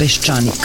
Peščanik.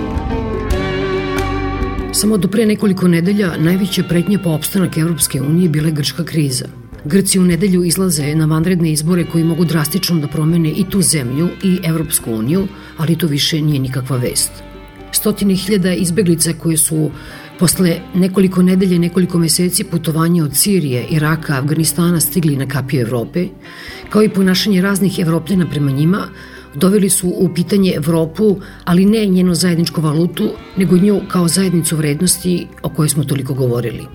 Samo do pre nekoliko nedelja najveća pretnja po opstanak Evropske unije bila je grčka kriza. Grci u nedelju izlaze na vanredne izbore koji mogu drastično da promene i tu zemlju i Evropsku uniju, ali to više nije nikakva vest. Stotine hiljada izbeglica koje su posle nekoliko nedelje, nekoliko meseci putovanja od Sirije, Iraka, Afganistana stigli na kapiju Evrope, kao i ponašanje raznih evropljana prema njima, doveli su u pitanje Evropu, ali ne njenu zajedničku valutu, nego nju kao zajednicu vrednosti o kojoj smo toliko govorili.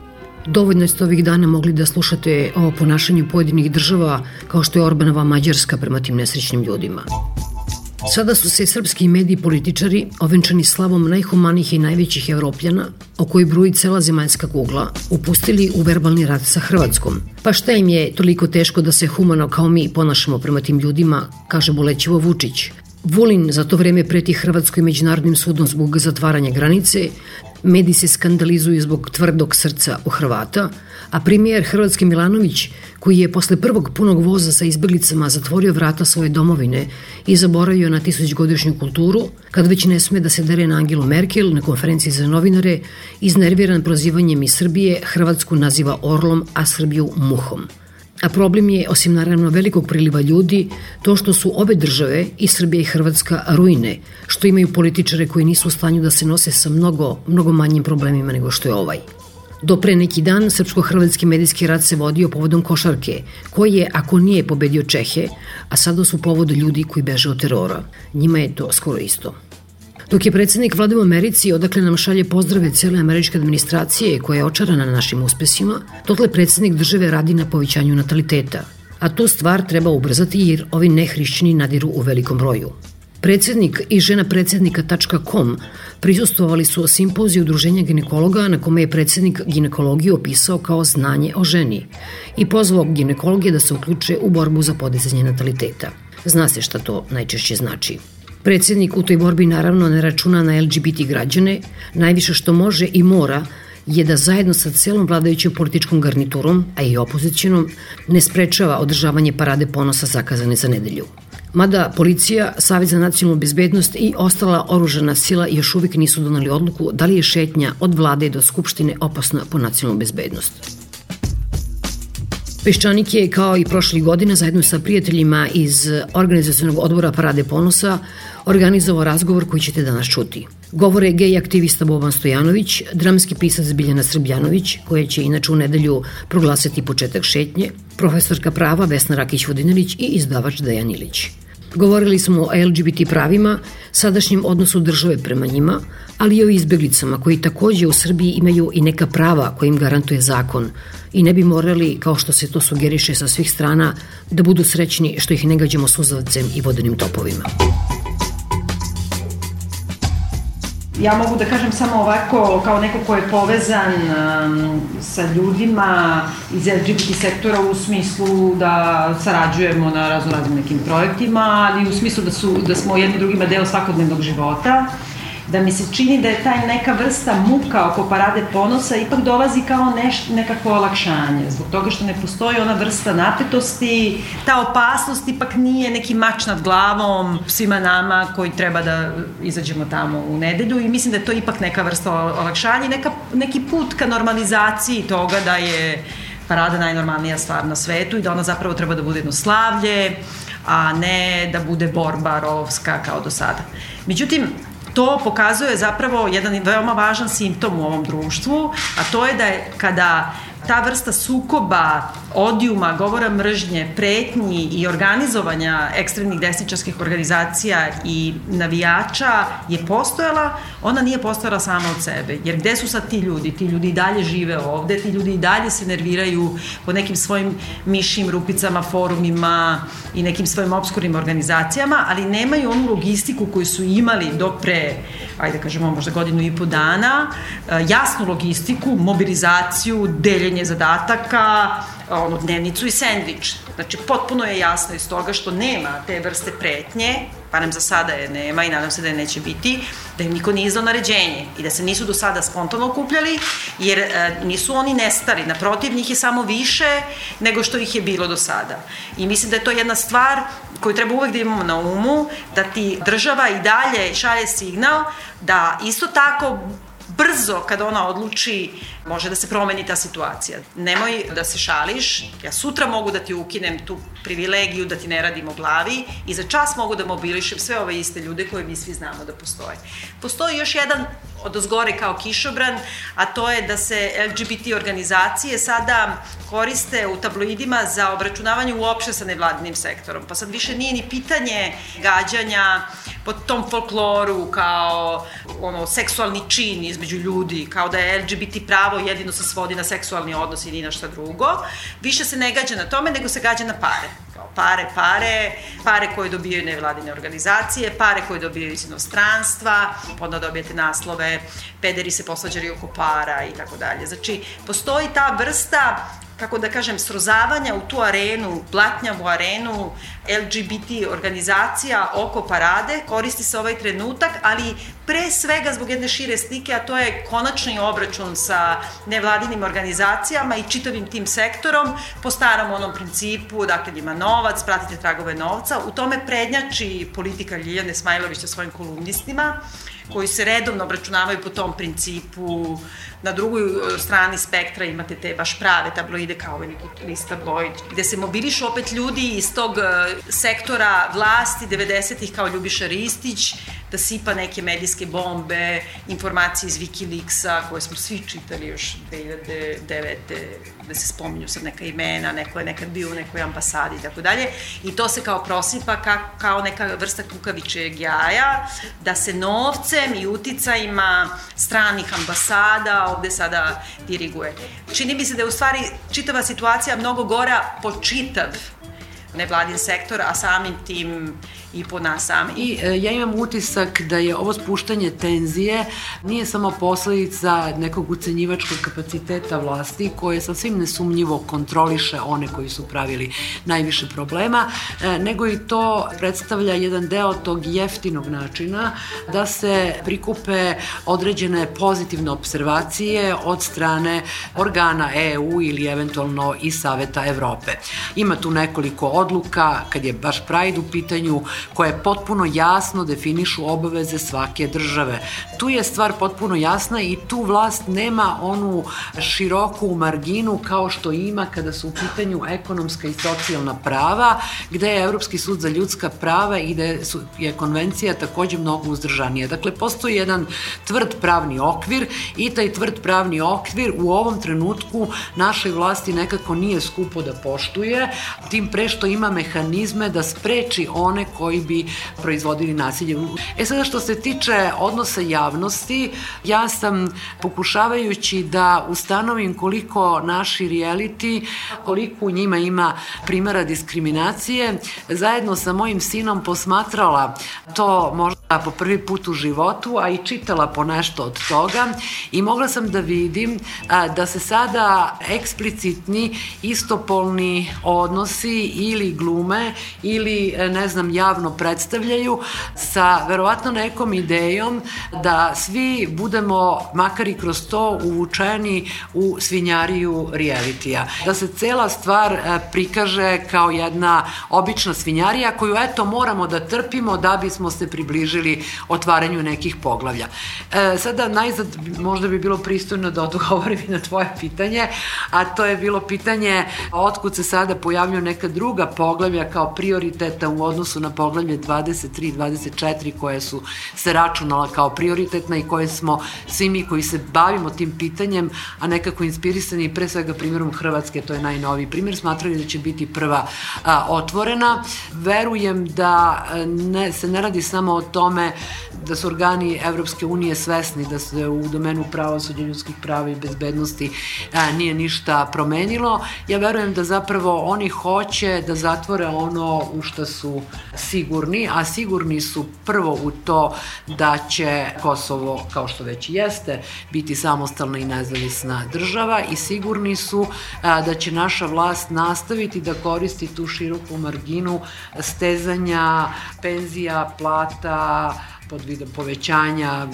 Dovoljno ste ovih dana mogli da slušate o ponašanju pojedinih država kao što je Orbanova Mađarska prema tim nesrećnim ljudima. Sada su se srpski mediji političari, ovenčani slavom najhumanijih i najvećih evropljana, o koji bruji cela zemaljska kugla, upustili u verbalni rat sa Hrvatskom. Pa šta im je toliko teško da se humano kao mi ponašamo prema tim ljudima, kaže bolećivo Vučić. Vulin za to vreme preti Hrvatskoj međunarodnim sudom zbog zatvaranja granice, mediji se skandalizuju zbog tvrdog srca u Hrvata, a premijer Hrvatski Milanović, koji je posle prvog punog voza sa izbeglicama zatvorio vrata svoje domovine i zaboravio na tisućgodišnju kulturu, kad već ne sme da se dere na Angelu Merkel na konferenciji za novinare, iznerviran prozivanjem iz Srbije, Hrvatsku naziva orlom, a Srbiju muhom. A problem je, osim naravno velikog priliva ljudi, to što su obe države, i Srbija i Hrvatska, ruine, što imaju političare koji nisu u stanju da se nose sa mnogo, mnogo manjim problemima nego što je ovaj. Do pre neki dan srpsko-hrvatski medijski rad se vodio povodom košarke, koji je, ako nije pobedio Čehe, a sada su povodu ljudi koji beže od terora. Njima je to skoro isto. Dok je predsednik vlade u Americi, odakle nam šalje pozdrave cele američke administracije koja je očarana na našim uspesima, dotle predsednik države radi na povećanju nataliteta. A tu stvar treba ubrzati jer ovi nehrišćani nadiru u velikom broju. Predsednik i žena predsednika.com prisustovali su simpoziju udruženja ginekologa na kome je predsednik ginekologiju opisao kao znanje o ženi i pozvao ginekologe da se uključe u borbu za podizanje nataliteta. Zna se šta to najčešće znači. Predsednik u toj borbi naravno ne računa na LGBT građane, najviše što može i mora je da zajedno sa celom vladajućom političkom garniturom, a i opozicionom, ne sprečava održavanje parade ponosa zakazane za nedelju. Mada policija, Savjet za nacionalnu bezbednost i ostala oružana sila još uvijek nisu donali odluku da li je šetnja od vlade do Skupštine opasna po nacionalnu bezbednost. Peščanik je, kao i prošlih godina, zajedno sa prijateljima iz organizacijonog odbora Parade ponosa, organizovao razgovor koji ćete danas čuti. Govore gej aktivista Boban Stojanović, dramski pisac Biljana Srbljanović, koja će inače u nedelju proglasiti početak šetnje, profesorka prava Vesna Rakić-Vodinelić i izdavač Dejan Ilić. Govorili smo o LGBT pravima, sadašnjem odnosu države prema njima, ali i o izbeglicama koji takođe u Srbiji imaju i neka prava koje im garantuje zakon i ne bi morali, kao što se to sugeriše sa svih strana, da budu srećni što ih ne gađamo suzavcem i vodenim topovima. Ja mogu da kažem samo ovako, kao neko ko je povezan um, sa ljudima iz LGBT sektora u smislu da sarađujemo na razno raznim nekim projektima, ali u smislu da, su, da smo jedni drugima deo svakodnevnog života da mi se čini da je taj neka vrsta muka oko parade ponosa ipak dolazi kao neš, nekako olakšanje, zbog toga što ne postoji ona vrsta napetosti, ta opasnost ipak nije neki mač nad glavom svima nama koji treba da izađemo tamo u nedelju i mislim da je to ipak neka vrsta olakšanja i neka, neki put ka normalizaciji toga da je parada najnormalnija stvar na svetu i da ona zapravo treba da bude jedno slavlje, a ne da bude borba rovska kao do sada. Međutim, to pokazuje zapravo jedan veoma važan simptom u ovom društvu, a to je da je kada ta vrsta sukoba, odijuma, govora mržnje, pretnji i organizovanja ekstremnih desničarskih organizacija i navijača je postojala, ona nije postojala sama od sebe. Jer gde su sad ti ljudi? Ti ljudi i dalje žive ovde, ti ljudi i dalje se nerviraju po nekim svojim mišim rupicama, forumima i nekim svojim obskurnim organizacijama, ali nemaju onu logistiku koju su imali do pre, ajde da kažemo, možda godinu i po dana, jasnu logistiku, mobilizaciju, deljenje deljenje zadataka, ono, dnevnicu i sendvič. Znači, potpuno je jasno iz toga što nema te vrste pretnje, barem za sada je nema i nadam se da je neće biti, da im niko nije izdao naređenje i da se nisu do sada spontano okupljali, jer e, nisu oni nestari, naprotiv, njih je samo više nego što ih je bilo do sada. I mislim da je to jedna stvar koju treba uvek da imamo na umu, da ti država i dalje šalje signal da isto tako brzo kada ona odluči može da se promeni ta situacija. Nemoj da se šališ, ja sutra mogu da ti ukinem tu privilegiju da ti ne radim o glavi i za čas mogu da mobilišem sve ove iste ljude koje mi svi znamo da postoje. Postoji još jedan od ozgore kao kišobran, a to je da se LGBT organizacije sada koriste u tabloidima za obračunavanje uopšte sa nevladinim sektorom. Pa sad više nije ni pitanje gađanja pod tom folkloru kao ono seksualni čin između ljudi, kao da je LGBT pravo jedino se svodi na seksualni odnos i ni na šta drugo. Više se ne gađa na tome, nego se gađa na pare kao pare, pare, pare koje dobijaju nevladine organizacije, pare koje dobijaju iz inostranstva, onda dobijete naslove, pederi se posvađali oko para i tako dalje. Znači, postoji ta vrsta kako da kažem, srozavanja u tu arenu, blatnjavu arenu LGBT organizacija oko parade, koristi se ovaj trenutak, ali pre svega zbog jedne šire slike, a to je konačni obračun sa nevladinim organizacijama i čitavim tim sektorom po starom onom principu, dakle ima novac, pratite tragove novca, u tome prednjači politika Ljiljane Smajlović sa svojim kolumnistima, koji se redovno obračunavaju po tom principu. Na drugoj e, strani spektra imate te baš prave tabloide kao ovaj neki list tabloid, gde se mobilišu opet ljudi iz tog e, sektora vlasti 90-ih kao Ljubiša Ristić, da sipa neke medijske bombe, informacije iz Wikileaksa koje smo svi čitali još 2009. da se spominju sad neka imena, neko je nekad bio u nekoj ambasadi i tako dalje. I to se kao prosipa ka, kao neka vrsta kukavičeg jaja, da se novcem i uticajima stranih ambasada ovde sada diriguje. Čini mi se da je u stvari čitava situacija mnogo gora po čitav nevladin sektor, a samim tim i po nas sami. I e, ja imam utisak da je ovo spuštanje tenzije nije samo posledica nekog ucenjivačkog kapaciteta vlasti koje sasvim nesumnjivo kontroliše one koji su pravili najviše problema, e, nego i to predstavlja jedan deo tog jeftinog načina da se prikupe određene pozitivne observacije od strane organa EU ili eventualno i Saveta Evrope. Ima tu nekoliko odluka kad je baš Pride u pitanju koje potpuno jasno definišu obaveze svake države. Tu je stvar potpuno jasna i tu vlast nema onu široku marginu kao što ima kada su u pitanju ekonomska i socijalna prava, gde je Evropski sud za ljudska prava i gde su, je konvencija takođe mnogo uzdržanija. Dakle, postoji jedan tvrd pravni okvir i taj tvrd pravni okvir u ovom trenutku našoj vlasti nekako nije skupo da poštuje, tim pre što ima mehanizme da spreči one koji bi proizvodili nasilje. E sada što se tiče odnosa javnosti, ja sam pokušavajući da ustanovim koliko naši reality, koliko u njima ima primera diskriminacije, zajedno sa mojim sinom posmatrala to možda po prvi put u životu, a i čitala po nešto od toga i mogla sam da vidim da se sada eksplicitni istopolni odnosi ili glume ili ne znam javno predstavljaju sa verovatno nekom idejom da svi budemo makar i kroz to uvučeni u svinjariju realitija. Da se cela stvar e, prikaže kao jedna obična svinjarija koju eto moramo da trpimo da bismo se približili otvaranju nekih poglavlja. E, sada najzad možda bi bilo pristojno da odgovorim na tvoje pitanje, a to je bilo pitanje otkud se sada pojavljuju neka druga poglavlja kao prioriteta u odnosu na poglavlja poglavlje 23 i 24 koje su se računala kao prioritetna i koje smo svi mi koji se bavimo tim pitanjem, a nekako inspirisani pre svega primjerom Hrvatske, to je najnoviji primjer, smatrali da će biti prva a, otvorena. Verujem da ne, se ne radi samo o tome da su organi Evropske unije svesni da se u domenu pravosuđa ljudskih prava i bezbednosti a, nije ništa promenilo. Ja verujem da zapravo oni hoće da zatvore ono u što su sigurni, a sigurni su prvo u to da će Kosovo, kao što već jeste, biti samostalna i nezavisna država i sigurni su da će naša vlast nastaviti da koristi tu široku marginu stezanja penzija, plata, pod vidom povećanja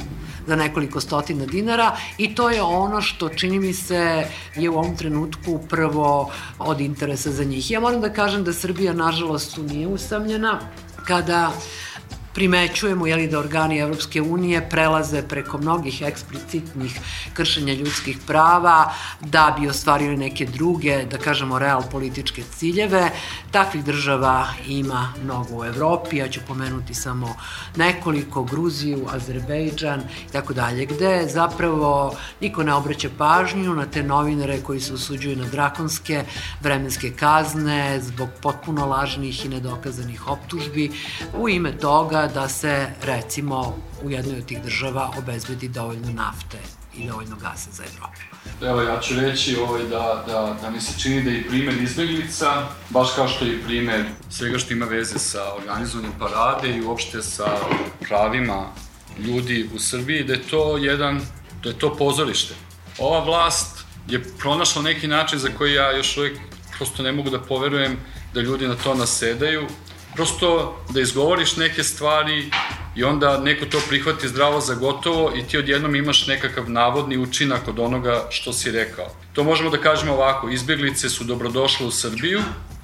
za nekoliko stotina dinara i to je ono što čini mi se je u ovom trenutku prvo od interesa za njih. Ja moram da kažem da Srbija nažalost tu nije usamljena kada primećujemo jeli, da organi Evropske unije prelaze preko mnogih eksplicitnih kršenja ljudskih prava da bi ostvarili neke druge, da kažemo, real političke ciljeve. Takvih država ima mnogo u Evropi, ja ću pomenuti samo nekoliko, Gruziju, Azerbejdžan i tako dalje, gde zapravo niko ne obraća pažnju na te novinare koji se usuđuju na drakonske vremenske kazne zbog potpuno lažnih i nedokazanih optužbi u ime toga da se recimo u jednoj od tih država obezbedi dovoljno nafte i dovoljno gasa za Evropu. Evo, ja ću reći ovaj, da, da, da mi se čini da je primer izbeglica, baš kao što je primer svega što ima veze sa organizovanjem parade i uopšte sa pravima ljudi u Srbiji, da je to jedan, da je to pozorište. Ova vlast je pronašla neki način za koji ja još uvijek prosto ne mogu da poverujem da ljudi na to nasedaju prosto da izgovoriš neke stvari i onda neko to prihvati zdravo za gotovo i ti odjednom imaš nekakav navodni učinak od onoga što si rekao. To možemo da kažemo ovako, izbjeglice su dobrodošle u Srbiju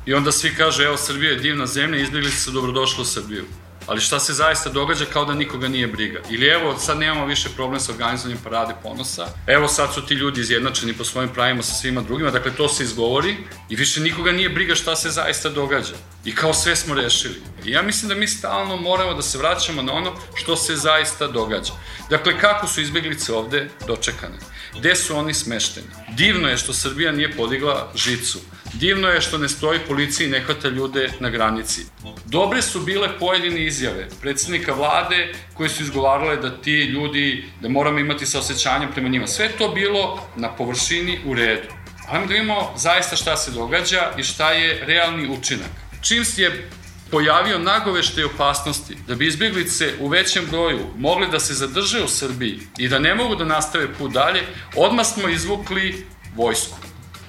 i onda svi kaže, evo Srbija je divna zemlja, izbjeglice su dobrodošle u Srbiju ali šta se zaista događa kao da nikoga nije briga. Ili evo, sad nemamo više problem sa organizovanjem parade ponosa, evo sad su ti ljudi izjednačeni po svojim pravima sa svima drugima, dakle to se izgovori i više nikoga nije briga šta se zaista događa. I kao sve smo rešili. I ja mislim da mi stalno moramo da se vraćamo na ono što se zaista događa. Dakle, kako su izbjeglice ovde dočekane? Gde su oni smešteni? Divno je što Srbija nije podigla žicu. Divno je što ne stoji policiji i ne hvata ljude na granici. Dobre su bile pojedine izjave predsednika vlade koje su izgovarale da ti ljudi, da moramo imati saosećanje prema njima. Sve to bilo na površini u redu. Ajmo da vidimo zaista šta se događa i šta je realni učinak. Čim je pojavio nagovešte opasnosti da bi izbjeglice u većem broju mogli da se zadrže u Srbiji i da ne mogu da nastave put dalje, odmah smo izvukli vojsku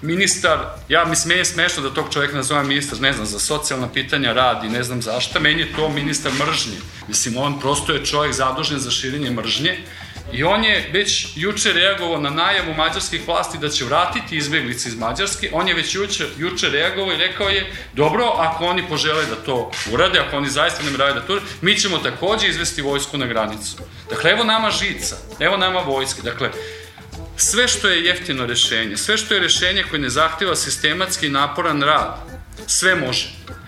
ministar, ja mislim, meni je smešno da tog čoveka nazovem ministar, ne znam, za socijalna pitanja radi, ne znam zašta, meni je to ministar mržnje. Mislim, on prosto je čovjek zadužen za širenje mržnje i on je već juče reagovao na najavu mađarskih vlasti da će vratiti izbeglice iz Mađarske, on je već juče, juče reagovao i rekao je, dobro, ako oni požele da to urade, ako oni zaista ne mraju da to urade, mi ćemo takođe izvesti vojsku na granicu. Dakle, evo nama žica, evo nama vojske, dakle, sve što je jeftino rešenje, sve što je rešenje koje ne zahteva sistematski i naporan rad, sve može.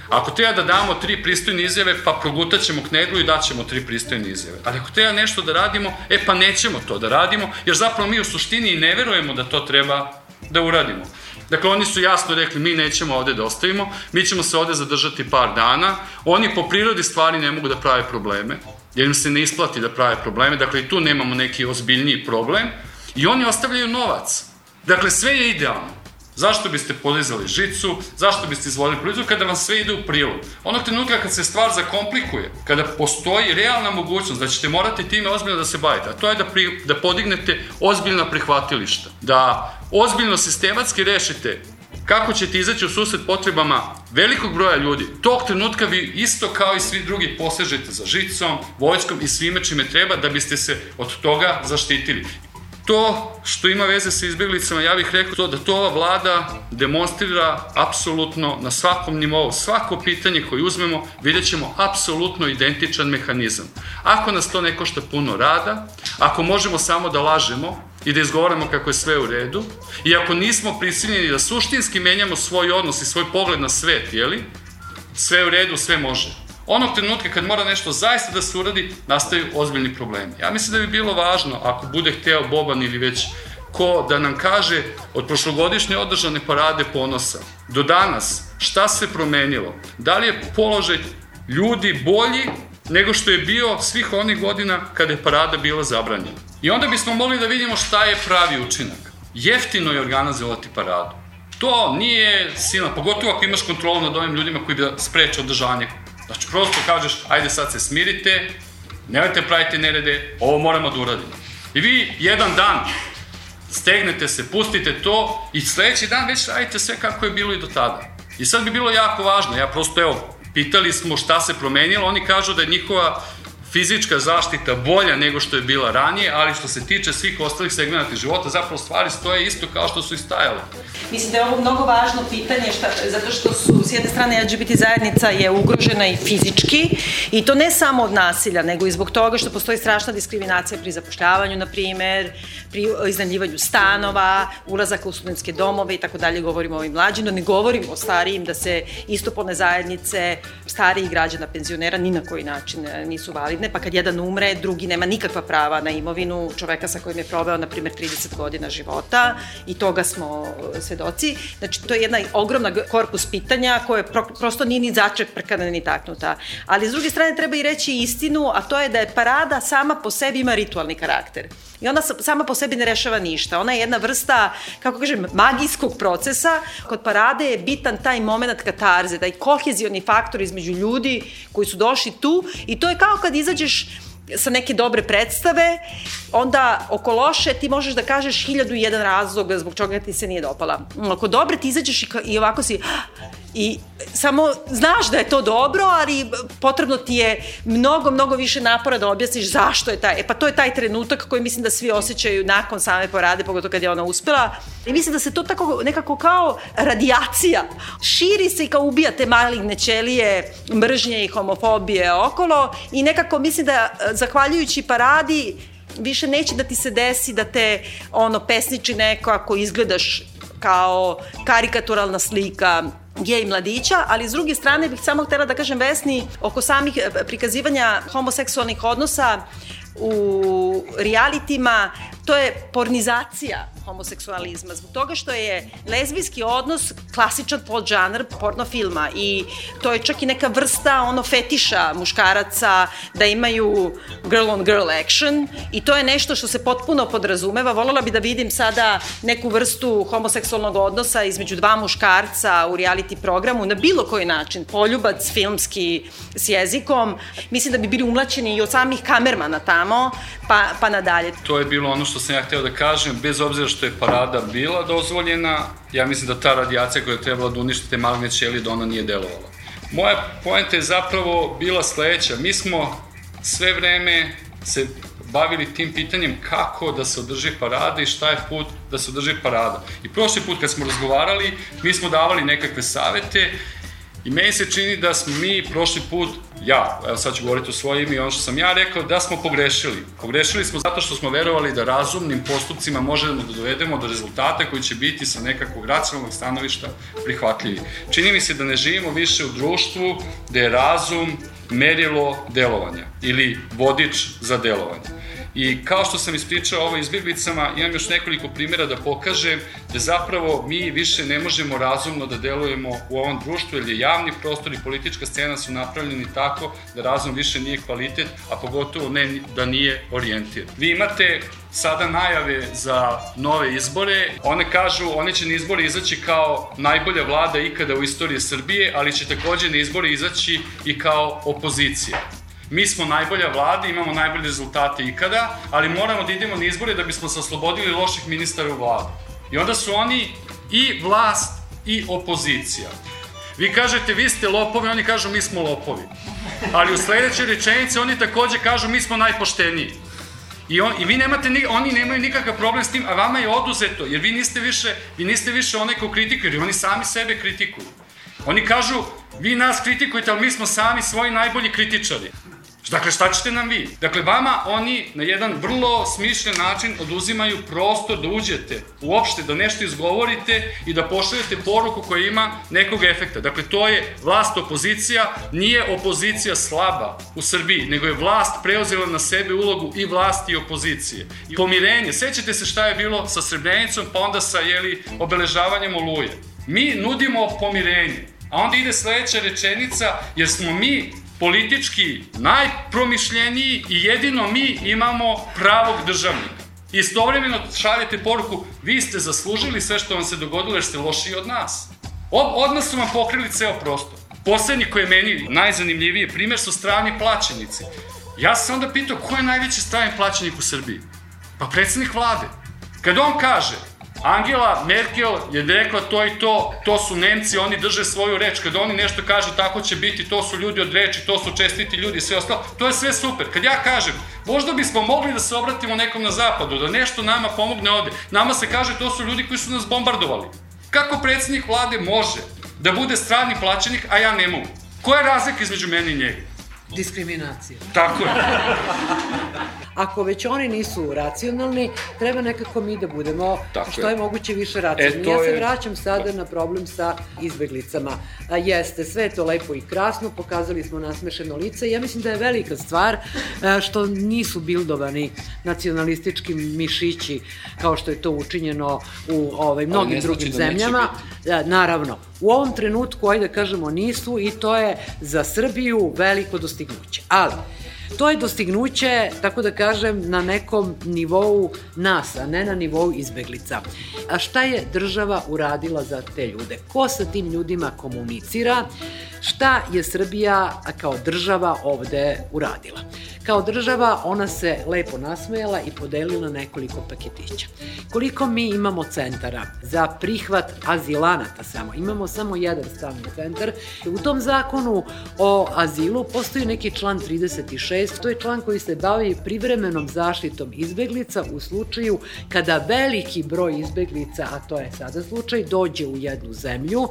Ako treba da damo tri pristojne izjave, pa progutat ćemo knedlu i daćemo tri pristojne izjave. Ali ako treba nešto da radimo, e pa nećemo to da radimo, jer zapravo mi u suštini i ne verujemo da to treba da uradimo. Dakle, oni su jasno rekli, mi nećemo ovde da ostavimo, mi ćemo se ovde zadržati par dana, oni po prirodi stvari ne mogu da prave probleme, jer im se ne isplati da prave probleme, dakle i tu nemamo neki ozbiljniji problem, I oni ostavljaju novac. Dakle, sve je idealno. Zašto biste podizali žicu, zašto biste izvodili politiku kada vam sve ide u prilog? Onog trenutka kad se stvar zakomplikuje, kada postoji realna mogućnost da ćete morati time ozbiljno da se bavite, a to je da, pri, da podignete ozbiljna prihvatilišta, da ozbiljno sistematski rešite kako ćete izaći u susret potrebama velikog broja ljudi, tog trenutka vi isto kao i svi drugi posežete za žicom, vojskom i svime čime treba da biste se od toga zaštitili to što ima veze sa izbjeglicama, ja bih rekao to da to ova vlada demonstrira apsolutno na svakom nivou. Svako pitanje koje uzmemo vidjet ćemo apsolutno identičan mehanizam. Ako nas to ne košta puno rada, ako možemo samo da lažemo i da izgovaramo kako je sve u redu, i ako nismo prisiljeni da suštinski menjamo svoj odnos i svoj pogled na svet, jeli, sve u redu, sve može. Onog trenutka kad mora nešto zaista da se uradi, nastaju ozbiljni problemi. Ja mislim da bi bilo važno, ako bude hteo Boban ili već ko da nam kaže od prošlogodišnje održane parade ponosa do danas šta se promenilo, da li je položaj ljudi bolji nego što je bio svih onih godina kada je parada bila zabranjena. I onda bismo mogli da vidimo šta je pravi učinak. Jeftino je organizovati paradu. To nije silna, pogotovo ako imaš kontrolu nad ovim ljudima koji da spreče održanje. Znači, prosto kažeš, ajde sad se smirite, nemojte praviti nerede, ovo moramo da uradimo. I vi jedan dan stegnete se, pustite to i sledeći dan već radite sve kako je bilo i do tada. I sad bi bilo jako važno, ja prosto evo, pitali smo šta se promenilo, oni kažu da je njihova fizička zaštita bolja nego što je bila ranije, ali što se tiče svih ostalih segmenta života, zapravo stvari stoje isto kao što su i stajale. Mislim da je ovo mnogo važno pitanje, šta, zato što su s jedne strane LGBT zajednica je ugrožena i fizički, i to ne samo od nasilja, nego i zbog toga što postoji strašna diskriminacija pri zapošljavanju, na primer, pri iznajmljivanju stanova, ulazaka u studentske domove i tako dalje, govorimo o ovim mlađim, no ne govorimo o starijim, da se istopolne zajednice, stariji građana, penzionera, ni na koji način nisu validni invalidne, pa kad jedan umre, drugi nema nikakva prava na imovinu čoveka sa kojim je proveo, na primjer, 30 godina života i toga smo e, svedoci. Znači, to je jedna ogromna korpus pitanja koje pro, prosto nije ni začeprkana ni taknuta. Ali, s druge strane, treba i reći istinu, a to je da je parada sama po sebi ima ritualni karakter. I ona sama po sebi ne rešava ništa. Ona je jedna vrsta, kako kažem, magijskog procesa. Kod parade je bitan taj moment katarze, taj kohezioni faktor između ljudi koji su došli tu i to je kao kad izađeš sa neke dobre predstave, onda oko loše ti možeš da kažeš hiljadu i jedan razlog zbog čega ti se nije dopala. Oko dobre ti izađeš i, i ovako si i samo znaš da je to dobro, ali potrebno ti je mnogo, mnogo više napora da objasniš zašto je taj, e pa to je taj trenutak koji mislim da svi osjećaju nakon same porade, pogotovo kad je ona uspela. I mislim da se to tako nekako kao radijacija širi se i kao ubija te maligne ćelije, mržnje i homofobije okolo i nekako mislim da zahvaljujući paradi više neće da ti se desi da te ono pesniči neko ako izgledaš kao karikaturalna slika gej mladića, ali s druge strane bih samo htela da kažem Vesni oko samih e, prikazivanja homoseksualnih odnosa u realitima, to je pornizacija homoseksualizma, zbog toga što je lezbijski odnos klasičan podžanr porno filma i to je čak i neka vrsta ono fetiša muškaraca da imaju girl on girl action i to je nešto što se potpuno podrazumeva. Volela bi da vidim sada neku vrstu homoseksualnog odnosa između dva muškarca u reality programu na bilo koji način, poljubac filmski s jezikom. Mislim da bi bili umlačeni i od samih kamermana tamo, pa, pa nadalje. To je bilo ono što sam ja hteo da kažem, bez obzira što je parada bila dozvoljena, ja mislim da ta radijacija koja je trebala da uništi te maligne ćelije, da ona nije delovala. Moja poenta je zapravo bila sledeća. Mi smo sve vreme se bavili tim pitanjem kako da se održi parada i šta je put da se održi parada. I prošli put kad smo razgovarali, mi smo davali nekakve savete I meni se čini da smo mi prošli put, ja, evo sad ću govoriti o svoje ime i ono što sam ja rekao, da smo pogrešili. Pogrešili smo zato što smo verovali da razumnim postupcima možemo da dovedemo do rezultata koji će biti sa nekakvog racionalnog stanovišta prihvatljivi. Čini mi se da ne živimo više u društvu gde je razum merilo delovanja ili vodič za delovanje. I kao što sam ispričao ovo izbjeglicama, imam još nekoliko primjera da pokažem da zapravo mi više ne možemo razumno da delujemo u ovom društvu, jer je javni prostor i politička scena su napravljeni tako da razum više nije kvalitet, a pogotovo ne da nije orijentir. Vi imate sada najave za nove izbore. One kažu, one će na izbore izaći kao najbolja vlada ikada u istoriji Srbije, ali će takođe na izbore izaći i kao opozicija mi smo najbolja vlada, imamo najbolje rezultate ikada, ali moramo da idemo na izbore da bismo se oslobodili loših ministara u vladu. I onda su oni i vlast i opozicija. Vi kažete vi ste lopovi, oni kažu mi smo lopovi. Ali u sledećoj rečenici oni takođe kažu mi smo najpošteniji. I, on, i vi nemate, ni, oni nemaju nikakav problem s tim, a vama je oduzeto, jer vi niste više, vi niste više onaj ko kritikuje, jer oni sami sebe kritikuju. Oni kažu, vi nas kritikujete, ali mi smo sami svoji najbolji kritičari. Dakle, šta ćete nam vi? Dakle, vama oni na jedan vrlo smišljen način oduzimaju prostor da uđete, uopšte da nešto izgovorite i da pošaljete poruku koja ima nekog efekta. Dakle, to je vlast opozicija, nije opozicija slaba u Srbiji, nego je vlast preuzela na sebe ulogu i vlasti i opozicije. I pomirenje, sećate se šta je bilo sa Srebrenicom, pa onda sa jeli, obeležavanjem oluje. Mi nudimo pomirenje, a onda ide sledeća rečenica, jer smo mi politički najpromišljeniji i jedino mi imamo pravog državnika. Istovremeno šaljete poruku, vi ste zaslužili sve što vam se dogodilo jer ste lošiji od nas. Od, odmah su vam pokrili ceo prostor. Poslednji koji je meni najzanimljiviji primer su strani plaćenici. Ja sam onda pitao ko je najveći strani plaćenik u Srbiji? Pa predsednik vlade. Kad on kaže, Angela Merkel je rekla to i to, to su Nemci, oni drže svoju reč, kad oni nešto kažu tako će biti, to su ljudi od reči, to su čestiti ljudi, sve ostalo, to je sve super. Kad ja kažem, možda bismo mogli da se obratimo nekom na zapadu, da nešto nama pomogne ovde, nama se kaže to su ljudi koji su nas bombardovali. Kako predsednik vlade može da bude strani plaćenik, a ja ne mogu? Koja je razlika između mene i njega? Diskriminacija. Tako je. Ako već oni nisu racionalni, treba nekako mi da budemo Tako što je. je moguće više racionalni. E, ja se je... vraćam sada na problem sa izbeglicama. A, jeste, sve je to lepo i krasno, pokazali smo nasmešeno lice. Ja mislim da je velika stvar što nisu bildovani nacionalistički mišići kao što je to učinjeno u ovaj, mnogim drugim znači da zemljama. Da, naravno, u ovom trenutku, ajde da kažemo, nisu i to je za Srbiju veliko dostignuće. Ali, To je dostignuće, tako da kažem, na nekom nivou nas, a ne na nivou izbeglica. A šta je država uradila za te ljude? Ko sa tim ljudima komunicira? Šta je Srbija kao država ovde uradila? Kao država ona se lepo nasmejala i podelila nekoliko paketića. Koliko mi imamo centara za prihvat azilanata samo? Imamo samo jedan stalni centar. U tom zakonu o azilu postoji neki član 36, to je član koji se bavi privremenom zaštitom izbeglica u slučaju kada veliki broj izbeglica, a to je sada slučaj, dođe u jednu zemlju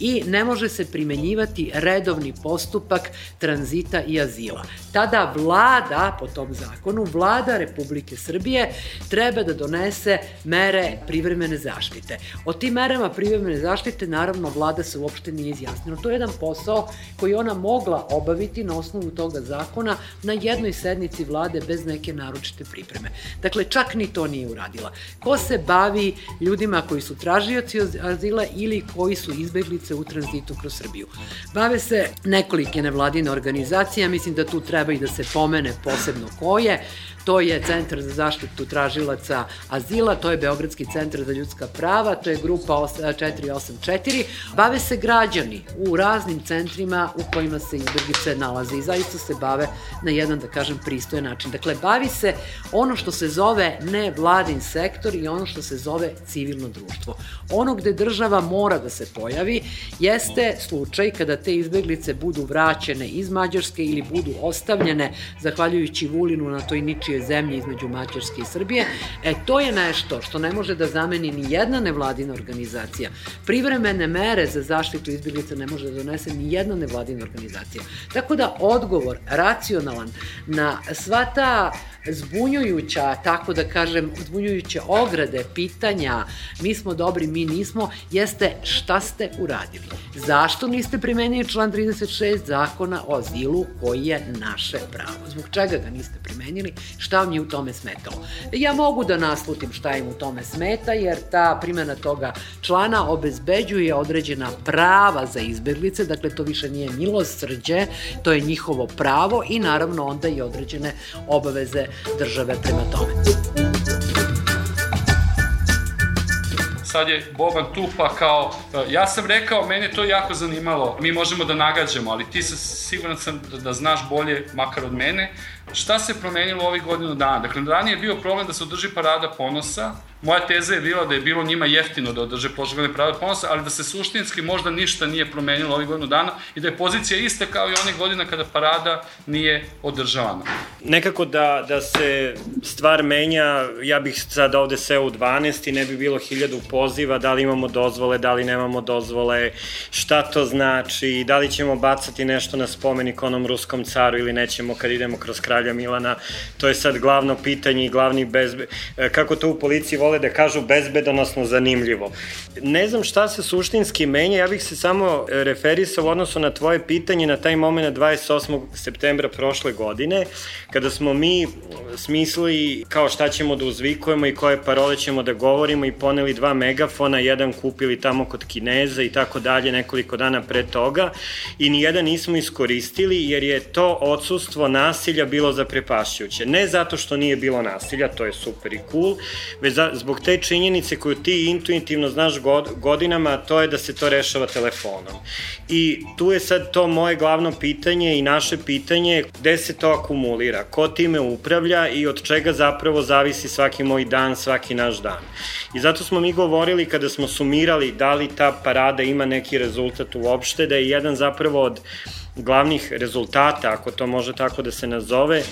i ne može se primenjivati redovni postupak tranzita i azila. Tada vlada, po tom zakonu, vlada Republike Srbije treba da donese mere privremene zaštite. O tim merama privremene zaštite, naravno, vlada se uopšte nije izjasnila. To je jedan posao koji ona mogla obaviti na osnovu toga zakona na jednoj sednici vlade bez neke naročite pripreme. Dakle, čak ni to nije uradila. Ko se bavi ljudima koji su tražioci azila ili koji su izbeglice u tranzitu kroz Srbiju? Bave se nekolike nevladine organizacije, mislim da tu treba i da se pomene posebno koje, To je Centar za zaštitu tražilaca azila, to je Beogradski centar za ljudska prava, to je grupa 484. Bave se građani u raznim centrima u kojima se izbjeglice nalaze i zaista se bave na jedan, da kažem, pristojen način. Dakle, bavi se ono što se zove nevladin sektor i ono što se zove civilno društvo. Ono gde država mora da se pojavi jeste slučaj kada te izbjeglice budu vraćene iz Mađarske ili budu ostavljene zahvaljujući Vulinu na toj ničiji najbogatijoj zemlji između Mađarske i Srbije, e to je nešto što ne može da zameni ni jedna nevladina organizacija. Privremene mere za zaštitu izbjeglica ne može da donese ni jedna nevladina organizacija. Tako da odgovor racionalan na sva ta zbunjujuća, tako da kažem, zbunjujuće ograde, pitanja, mi smo dobri, mi nismo, jeste šta ste uradili. Zašto niste primenili član 36 zakona o azilu koji je naše pravo? Zbog čega ga niste primenili? Šta vam je u tome smetalo? Ja mogu da naslutim šta im u tome smeta, jer ta primjena toga člana obezbeđuje određena prava za izbeglice, dakle to više nije milosrđe, to je njihovo pravo i naravno onda i određene obaveze države prema tome. sad je Boban tu pa kao, ja sam rekao, mene to jako zanimalo, mi možemo da nagađamo, ali ti se siguran sam da, da znaš bolje, makar od mene, Šta se promenilo ovih godinu dana? Dakle, ranije je bio problem da se održi parada ponosa, Moja teza je bila da je bilo njima jeftino da održe prošle prave ponosa, ali da se suštinski možda ništa nije promenilo ovih godinu dana i da je pozicija ista kao i onih godina kada parada nije održavana. Nekako da, da se stvar menja, ja bih sad ovde seo u 12 i ne bi bilo hiljadu poziva, da li imamo dozvole, da li nemamo dozvole, šta to znači, da li ćemo bacati nešto na spomenik onom ruskom caru ili nećemo kad idemo kroz kralja Milana, to je sad glavno pitanje i glavni bezbe... Kako to u policiji vole da kažu bezbedonosno zanimljivo. Ne znam šta se suštinski menja, ja bih se samo referisao u odnosu na tvoje pitanje na taj moment 28. septembra prošle godine, kada smo mi smislili kao šta ćemo da uzvikujemo i koje parole ćemo da govorimo i poneli dva megafona, jedan kupili tamo kod Kineza i tako dalje nekoliko dana pre toga i nijedan nismo iskoristili jer je to odsustvo nasilja bilo zaprepašćuće. Ne zato što nije bilo nasilja, to je super i cool, već za, zbog te činjenice koju ti intuitivno znaš god, godinama, to je da se to rešava telefonom. I tu je sad to moje glavno pitanje i naše pitanje gde se to akumulira, ko time upravlja i od čega zapravo zavisi svaki moj dan, svaki naš dan. I zato smo mi govorili kada smo sumirali da li ta parada ima neki rezultat uopšte, da je jedan zapravo od glavnih rezultata, ako to može tako da se nazove,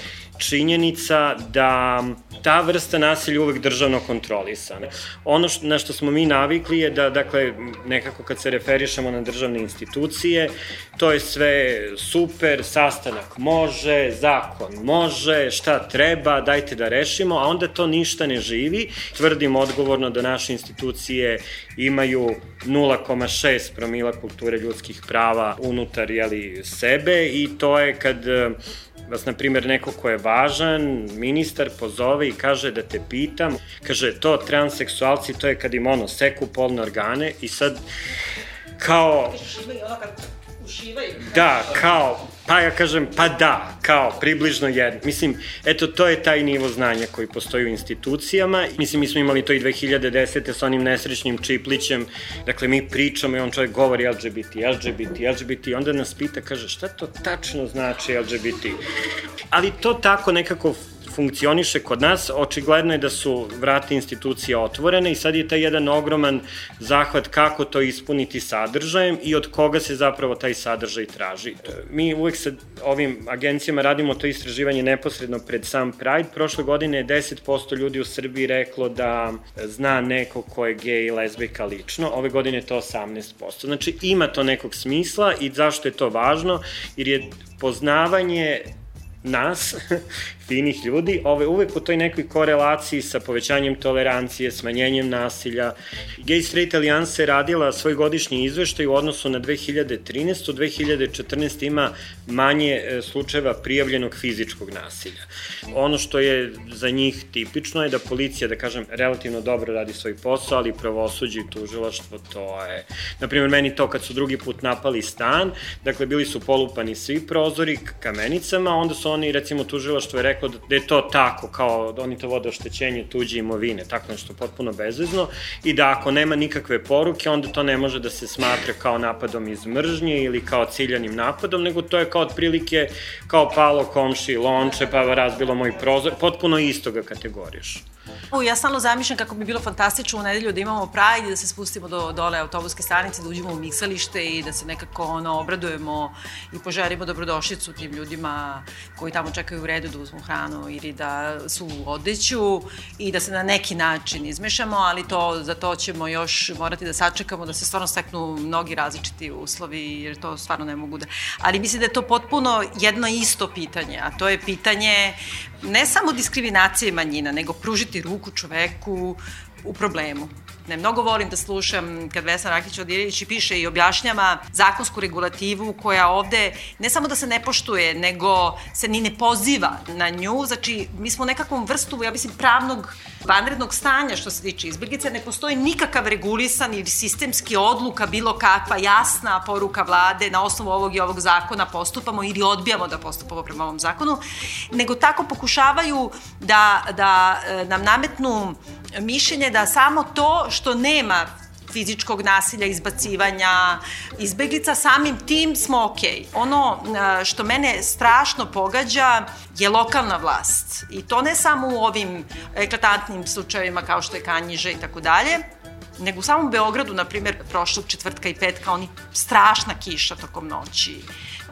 činjenica da ta vrsta nasilja uvek državno kontrolisana. Ono što, na što smo mi navikli je da, dakle, nekako kad se referišemo na državne institucije, to je sve super, sastanak može, zakon može, šta treba, dajte da rešimo, a onda to ništa ne živi. Tvrdim odgovorno da naše institucije imaju 0,6 promila kulture ljudskih prava unutar jeli, sebe i to je kad vas, na primjer, neko ko je važan, ministar pozove i kaže da te pitam, kaže to transseksualci, to je kad im ono seku polne organe i sad kao... Da, kao, pa ja kažem, pa da, kao, približno jedno. Mislim, eto, to je taj nivo znanja koji postoji u institucijama. Mislim, mi smo imali to i 2010. sa onim nesrećnim Čiplićem. Dakle, mi pričamo i on čovjek govori LGBT, LGBT, LGBT. Onda nas pita, kaže, šta to tačno znači LGBT? Ali to tako nekako funkcioniše kod nas, očigledno je da su vrata institucija otvorene i sad je taj jedan ogroman zahvat kako to ispuniti sadržajem i od koga se zapravo taj sadržaj traži. Mi uvek sa ovim agencijama radimo to istraživanje neposredno pred sam Pride. Prošle godine je 10% ljudi u Srbiji reklo da zna neko ko je gej i lezbijka lično, ove godine je to 18%. Znači ima to nekog smisla i zašto je to važno? Jer je poznavanje nas, finih ljudi, ove, uvek u toj nekoj korelaciji sa povećanjem tolerancije, smanjenjem nasilja. Gay Straight Alliance je radila svoj godišnji izveštaj u odnosu na 2013. 2014. ima manje e, slučajeva prijavljenog fizičkog nasilja. Ono što je za njih tipično je da policija, da kažem, relativno dobro radi svoj posao, ali pravosuđe i tužilaštvo to je... Naprimjer, meni to kad su drugi put napali stan, dakle, bili su polupani svi prozori kamenicama, onda su oni, recimo, tužilaštvo je reklo da, da je to tako, kao da oni to vode oštećenje tuđe imovine, tako nešto potpuno bezvezno, i da ako nema nikakve poruke, onda to ne može da se smatra kao napadom iz mržnje ili kao ciljanim napadom, nego to je kao otprilike kao palo komši lonče, pa razbilo moj prozor, potpuno isto ga kategoriš. Ja stalno zamišljam kako bi bilo fantastično u nedelju da imamo Pride i da se spustimo do dole autobuske stanice, da uđemo u miksalište i da se nekako ono, obradujemo i poželimo dobrodošlicu tim ljudima koji tamo čekaju u redu da uzmu hranu ili da su u odeću i da se na neki način izmešamo, ali to, za to ćemo još morati da sačekamo da se stvarno steknu mnogi različiti uslovi jer to stvarno ne mogu da... Ali mislim da je to potpuno jedno isto pitanje, a to je pitanje ne samo diskriminacije manjina, nego pružiti ruku čoveku u problemu. Ne, mnogo volim da slušam kad Vesna Rakić Odirić piše i objašnjava zakonsku regulativu koja ovde ne samo da se ne poštuje, nego se ni ne poziva na nju. Znači, mi smo u nekakvom vrstu, ja mislim, pravnog vanrednog stanja što se tiče izbjeglice, ne postoji nikakav regulisan ili sistemski odluka, bilo kakva jasna poruka vlade na osnovu ovog i ovog zakona postupamo ili odbijamo da postupamo prema ovom zakonu, nego tako pokušavaju da, da e, nam nametnu mišljenje da samo to što nema fizičkog nasilja, izbacivanja izbeglica, samim tim smo. Okay. Ono što mene strašno pogađa je lokalna vlast. I to ne samo u ovim eklatantnim slučajevima kao što je Kanjiže i tako dalje, nego u samom Beogradu, na primjer, prošlog četvrtka i petka, oni strašna kiša tokom noći.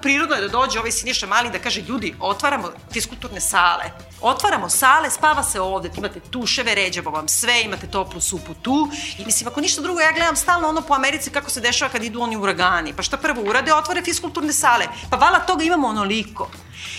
Prirodno je da dođe ovaj Siniša Mali da kaže, ljudi, otvaramo fiskulturne sale, otvaramo sale, spava se ovde, imate tuševe, ređamo vam sve, imate toplu supu tu. I mislim, ako ništa drugo, ja gledam stalno ono po Americi kako se dešava kad idu oni uragani. Pa šta prvo urade? Otvore fiskulturne sale. Pa vala toga imamo onoliko.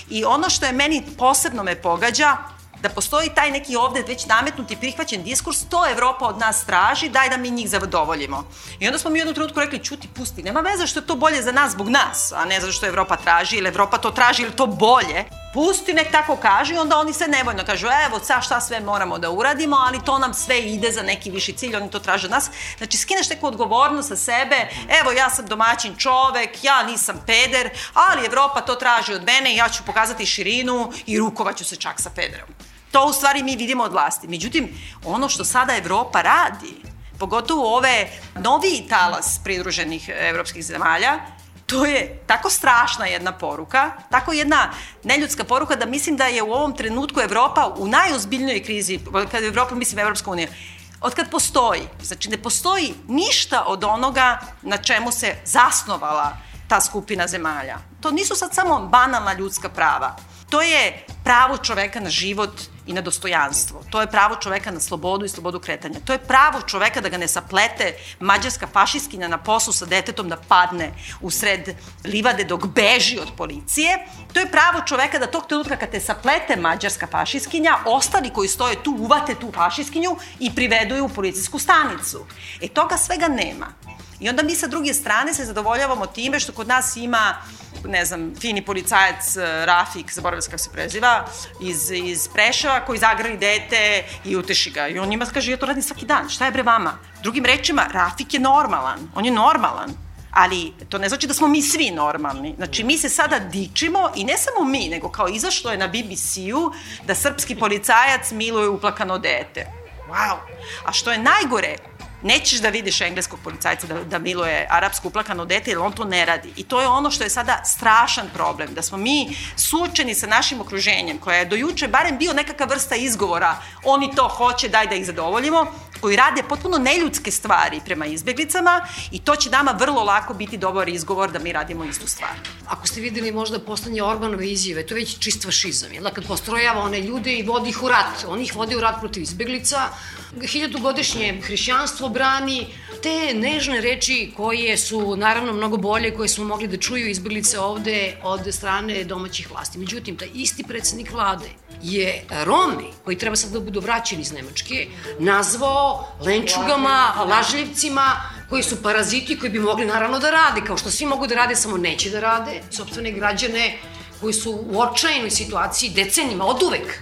I ono što je meni posebno me pogađa, da postoji taj neki ovde već nametnuti prihvaćen diskurs, to Evropa od nas traži, daj da mi njih zadovoljimo. I onda smo mi u jednom trenutku rekli, čuti, pusti, nema veze što je to bolje za nas zbog nas, a ne zato što Evropa traži, ili Evropa to traži, ili to bolje. Pusti, nek tako kaže onda oni se nevoljno kažu, evo, sa šta sve moramo da uradimo, ali to nam sve ide za neki viši cilj, oni to traže od nas. Znači, skineš neku odgovornost sa sebe, evo, ja sam domaćin čovek, ja nisam peder, ali Evropa to traži od mene i ja ću pokazati širinu i rukovaću se čak sa pederom. To u stvari mi vidimo od vlasti. Međutim, ono što sada Evropa radi, pogotovo ove noviji talas pridruženih evropskih zemalja, to je tako strašna jedna poruka, tako jedna neljudska poruka da mislim da je u ovom trenutku Evropa u najozbiljnijoj krizi, kad Evropa mislim Evropska unija, od kad postoji. Znači ne postoji ništa od onoga na čemu se zasnovala ta skupina zemalja. To nisu sad samo banalna ljudska prava. To je pravo čoveka na život i na dostojanstvo. To je pravo čoveka na slobodu i slobodu kretanja. To je pravo čoveka da ga ne saplete mađarska fašiskinja na poslu sa detetom da padne u sred livade dok beži od policije. To je pravo čoveka da tog trenutka kad te saplete mađarska fašiskinja, ostali koji stoje tu uvate tu fašiskinju i privedu je u policijsku stanicu. E toga svega nema. I onda mi sa druge strane se zadovoljavamo time što kod nas ima ne znam, fini policajac eh, Rafik, zaboravim se kako se preziva, iz, iz Preševa, koji zagrani dete i uteši ga. I on njima kaže, ja to radim svaki dan, šta je bre vama? Drugim rečima, Rafik je normalan, on je normalan. Ali to ne znači da smo mi svi normalni. Znači, mi se sada dičimo i ne samo mi, nego kao izašlo je na BBC-u da srpski policajac miluje uplakano dete. Wow! A što je najgore, nećeš da vidiš engleskog policajca da, da miluje arapsko uplakano dete, jer on to ne radi. I to je ono što je sada strašan problem, da smo mi suočeni sa našim okruženjem, koja je do juče barem bio nekakva vrsta izgovora, oni to hoće, daj da ih zadovoljimo, koji rade potpuno neljudske stvari prema izbeglicama i to će nama vrlo lako biti dobar izgovor da mi radimo istu stvar. Ako ste videli možda poslednje Orbanove izjave, to je već čist fašizam, jel da kad postrojava one ljude i vodi ih u rat, on ih vodi u rat protiv izbeglica, hiljadugodišnje hrišćanstvo brani, te nežne reči koje su naravno mnogo bolje, koje smo mogli da čuju izbeglice ovde od strane domaćih vlasti. Međutim, taj isti predsednik vlade je Romi, koji treba sad da budu vraćeni iz Nemačke, nazvao lenčugama, lažljivcima, koji su paraziti koji bi mogli naravno da rade, kao što svi mogu da rade, samo neće da rade, sobstvene građane koji su u očajnoj situaciji decenima, od uvek.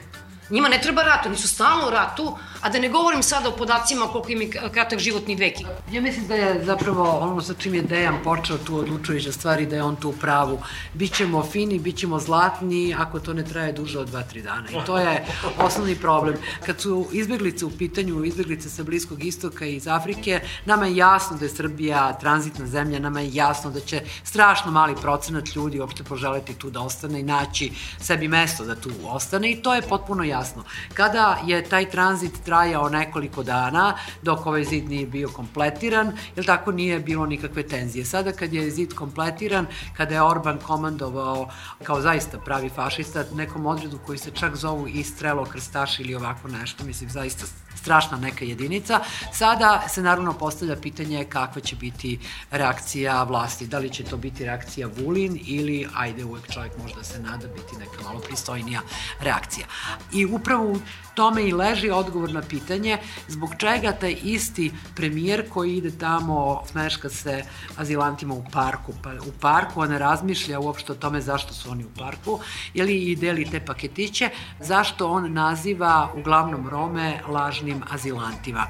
Njima ne treba rat, oni su stalno u ratu, A da ne govorim sada o podacima koliko im je kratak životni vek. Ja mislim da je zapravo ono sa čim je Dejan počeo tu odlučujuća stvari, da je on tu u pravu. Bićemo fini, bićemo zlatni, ako to ne traje duže od 2-3 dana. I to je osnovni problem. Kad su izbeglice u pitanju, izbeglice sa Bliskog istoka i iz Afrike, nama je jasno da je Srbija tranzitna zemlja, nama je jasno da će strašno mali procenat ljudi uopšte poželeti tu da ostane i naći sebi mesto da tu ostane i to je potpuno jasno. Kada je taj tranzit trajao nekoliko dana dok ovaj zid nije bio kompletiran, jer tako nije bilo nikakve tenzije. Sada kad je zid kompletiran, kada je Orban komandovao kao zaista pravi fašista nekom odredu koji se čak zovu i strelo krstaš ili ovako nešto, mislim zaista strašna neka jedinica. Sada se naravno postavlja pitanje kakva će biti reakcija vlasti. Da li će to biti reakcija Vulin ili, ajde, uvek čovjek možda se nada biti neka malo pristojnija reakcija. I upravo tome i leži odgovor na pitanje zbog čega taj isti premijer koji ide tamo, smeška se azilantima u parku, pa u parku, a ne razmišlja uopšte o tome zašto su oni u parku, ili i deli te paketiće, zašto on naziva uglavnom Rome lažnim azilantima.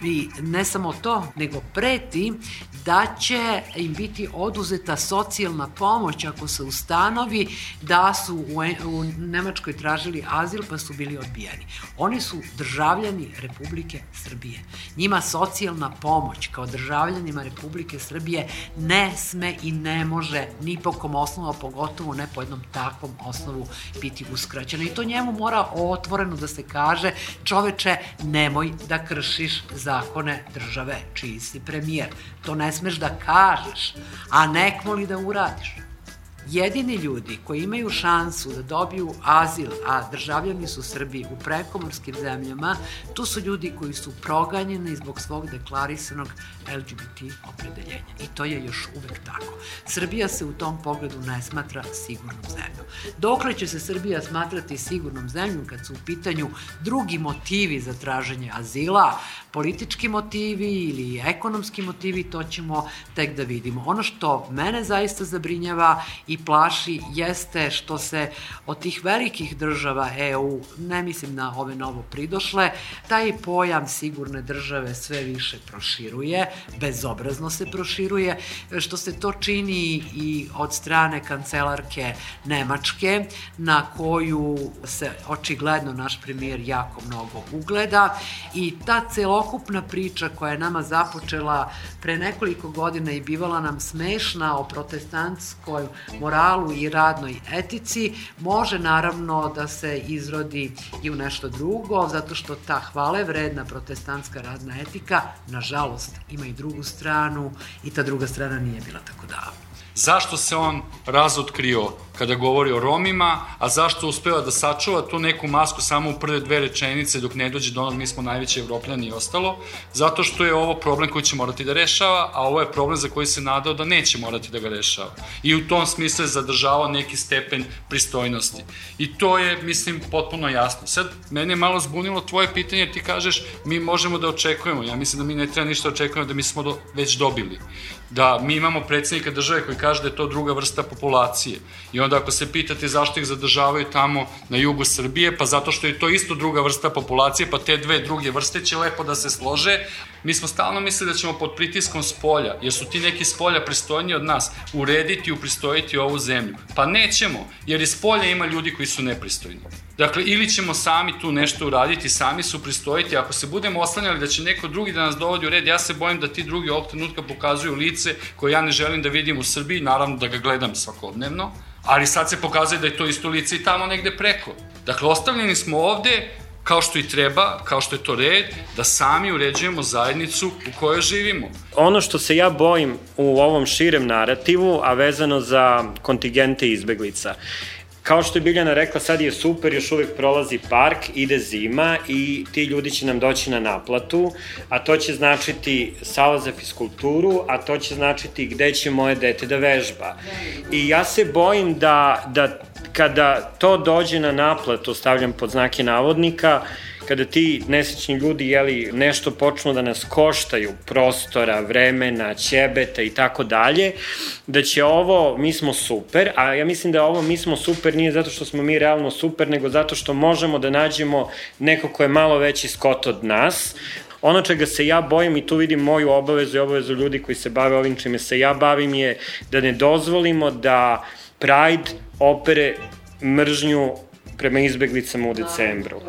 I ne samo to, nego preti da će im biti oduzeta socijalna pomoć ako se ustanovi da su u, u Nemačkoj tražili azil pa su bili odbijeni. Oni su državljani Republike Srbije. Njima socijalna pomoć kao državljanima Republike Srbije ne sme i ne može ni po kom osnovu, pogotovo ne po jednom takvom osnovu biti uskraćena. I to njemu mora otvoreno da se kaže, čoveče, nemoj da kršiš zakone države čiji si premijer. To ne smeš da kažeš, a nek moli da uradiš. Jedini ljudi koji imaju šansu da dobiju azil, a državljani su Srbi u prekomorskim zemljama, tu su ljudi koji su proganjeni zbog svog deklarisanog LGBT opredeljenja. I to je još uvek tako. Srbija se u tom pogledu ne smatra sigurnom zemljom. Dokle će se Srbija smatrati sigurnom zemljom kad su u pitanju drugi motivi za traženje azila, politički motivi ili ekonomski motivi, to ćemo tek da vidimo. Ono što mene zaista zabrinjava i plaši jeste što se od tih velikih država EU, ne mislim na ove novo pridošle, taj pojam sigurne države sve više proširuje, bezobrazno se proširuje, što se to čini i od strane kancelarke Nemačke, na koju se očigledno naš premijer jako mnogo ugleda. I ta celokupna priča koja je nama započela pre nekoliko godina i bivala nam smešna o protestantskoj moralu i radnoj etici, može naravno da se izrodi i u nešto drugo, zato što ta hvale vredna protestantska radna etika, nažalost, ima i drugu stranu i ta druga strana nije bila tako davno. Zašto se on razotkrio kada govori o Romima, a zašto uspeva da sačuva tu neku masku samo u prve dve rečenice dok ne dođe do onog mi smo najveći evropljani i ostalo, zato što je ovo problem koji će morati da rešava, a ovo je problem za koji se nadao da neće morati da ga rešava. I u tom smislu je zadržavao neki stepen pristojnosti. I to je, mislim, potpuno jasno. Sad, mene je malo zbunilo tvoje pitanje, jer ti kažeš mi možemo da očekujemo. Ja mislim da mi ne treba ništa da očekujemo, da mi smo do, već dobili da mi imamo predsednika države koji kaže da je to druga vrsta populacije. I onda ako se pitate zašto ih zadržavaju tamo na jugu Srbije, pa zato što je to isto druga vrsta populacije, pa te dve druge vrste će lepo da se slože. Mi smo stalno mislili da ćemo pod pritiskom spolja, jer su ti neki spolja pristojniji od nas, urediti i upristojiti ovu zemlju. Pa nećemo, jer iz spolja ima ljudi koji su nepristojni. Dakle, ili ćemo sami tu nešto uraditi, sami su pristojiti, ako se budemo oslanjali da će neko drugi da nas dovodi u red, ja se bojim da ti drugi ovog trenutka pokazuju lice koje ja ne želim da vidim u Srbiji, naravno da ga gledam svakodnevno, ali sad se pokazuje da je to isto lice i tamo negde preko. Dakle, ostavljeni smo ovde, kao što i treba, kao što je to red, da sami uređujemo zajednicu u kojoj živimo. Ono što se ja bojim u ovom širem narativu, a vezano za kontingente izbeglica, Kao što je Biljana rekla, sad je super, još uvek prolazi park, ide zima i ti ljudi će nam doći na naplatu, a to će značiti sala za fiskulturu, a to će značiti gde će moje dete da vežba. I ja se bojim da, da kada to dođe na naplatu, stavljam pod znake navodnika, kada ti nesrećni ljudi jeli, nešto počnu da nas koštaju prostora, vremena, ćebeta i tako dalje, da će ovo mi smo super, a ja mislim da ovo mi smo super nije zato što smo mi realno super, nego zato što možemo da nađemo neko ko je malo veći skot od nas, Ono čega se ja bojim i tu vidim moju obavezu i obavezu ljudi koji se bave ovim čime se ja bavim je da ne dozvolimo da Pride opere mržnju prema izbeglicama u decembru.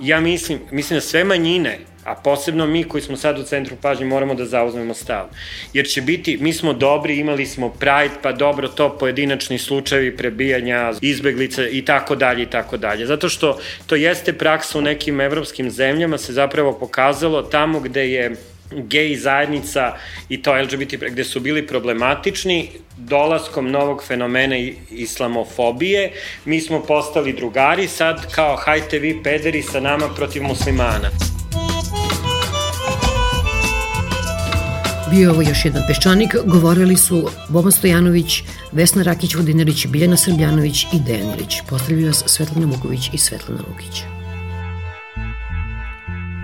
Ja mislim, mislim da sve manjine, a posebno mi koji smo sad u centru pažnje moramo da zauzmemo stav. Jer će biti, mi smo dobri, imali smo Pride, pa dobro to pojedinačni slučajevi prebijanja izbeglica i tako dalje i tako dalje. Zato što to jeste praksa u nekim evropskim zemljama se zapravo pokazalo tamo gde je gej zajednica i to LGBT gde su bili problematični dolaskom novog fenomena islamofobije mi smo postali drugari sad kao hajte vi pederi sa nama protiv muslimana Bio je ovo još jedan peščanik, govorili su Boban Stojanović, Vesna Rakić-Vodinarić, Biljana Srbljanović i Dejan Ilić. Pozdravljaju vas Svetlana Muković i Svetlana Lukić.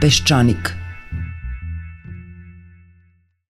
Peščanik –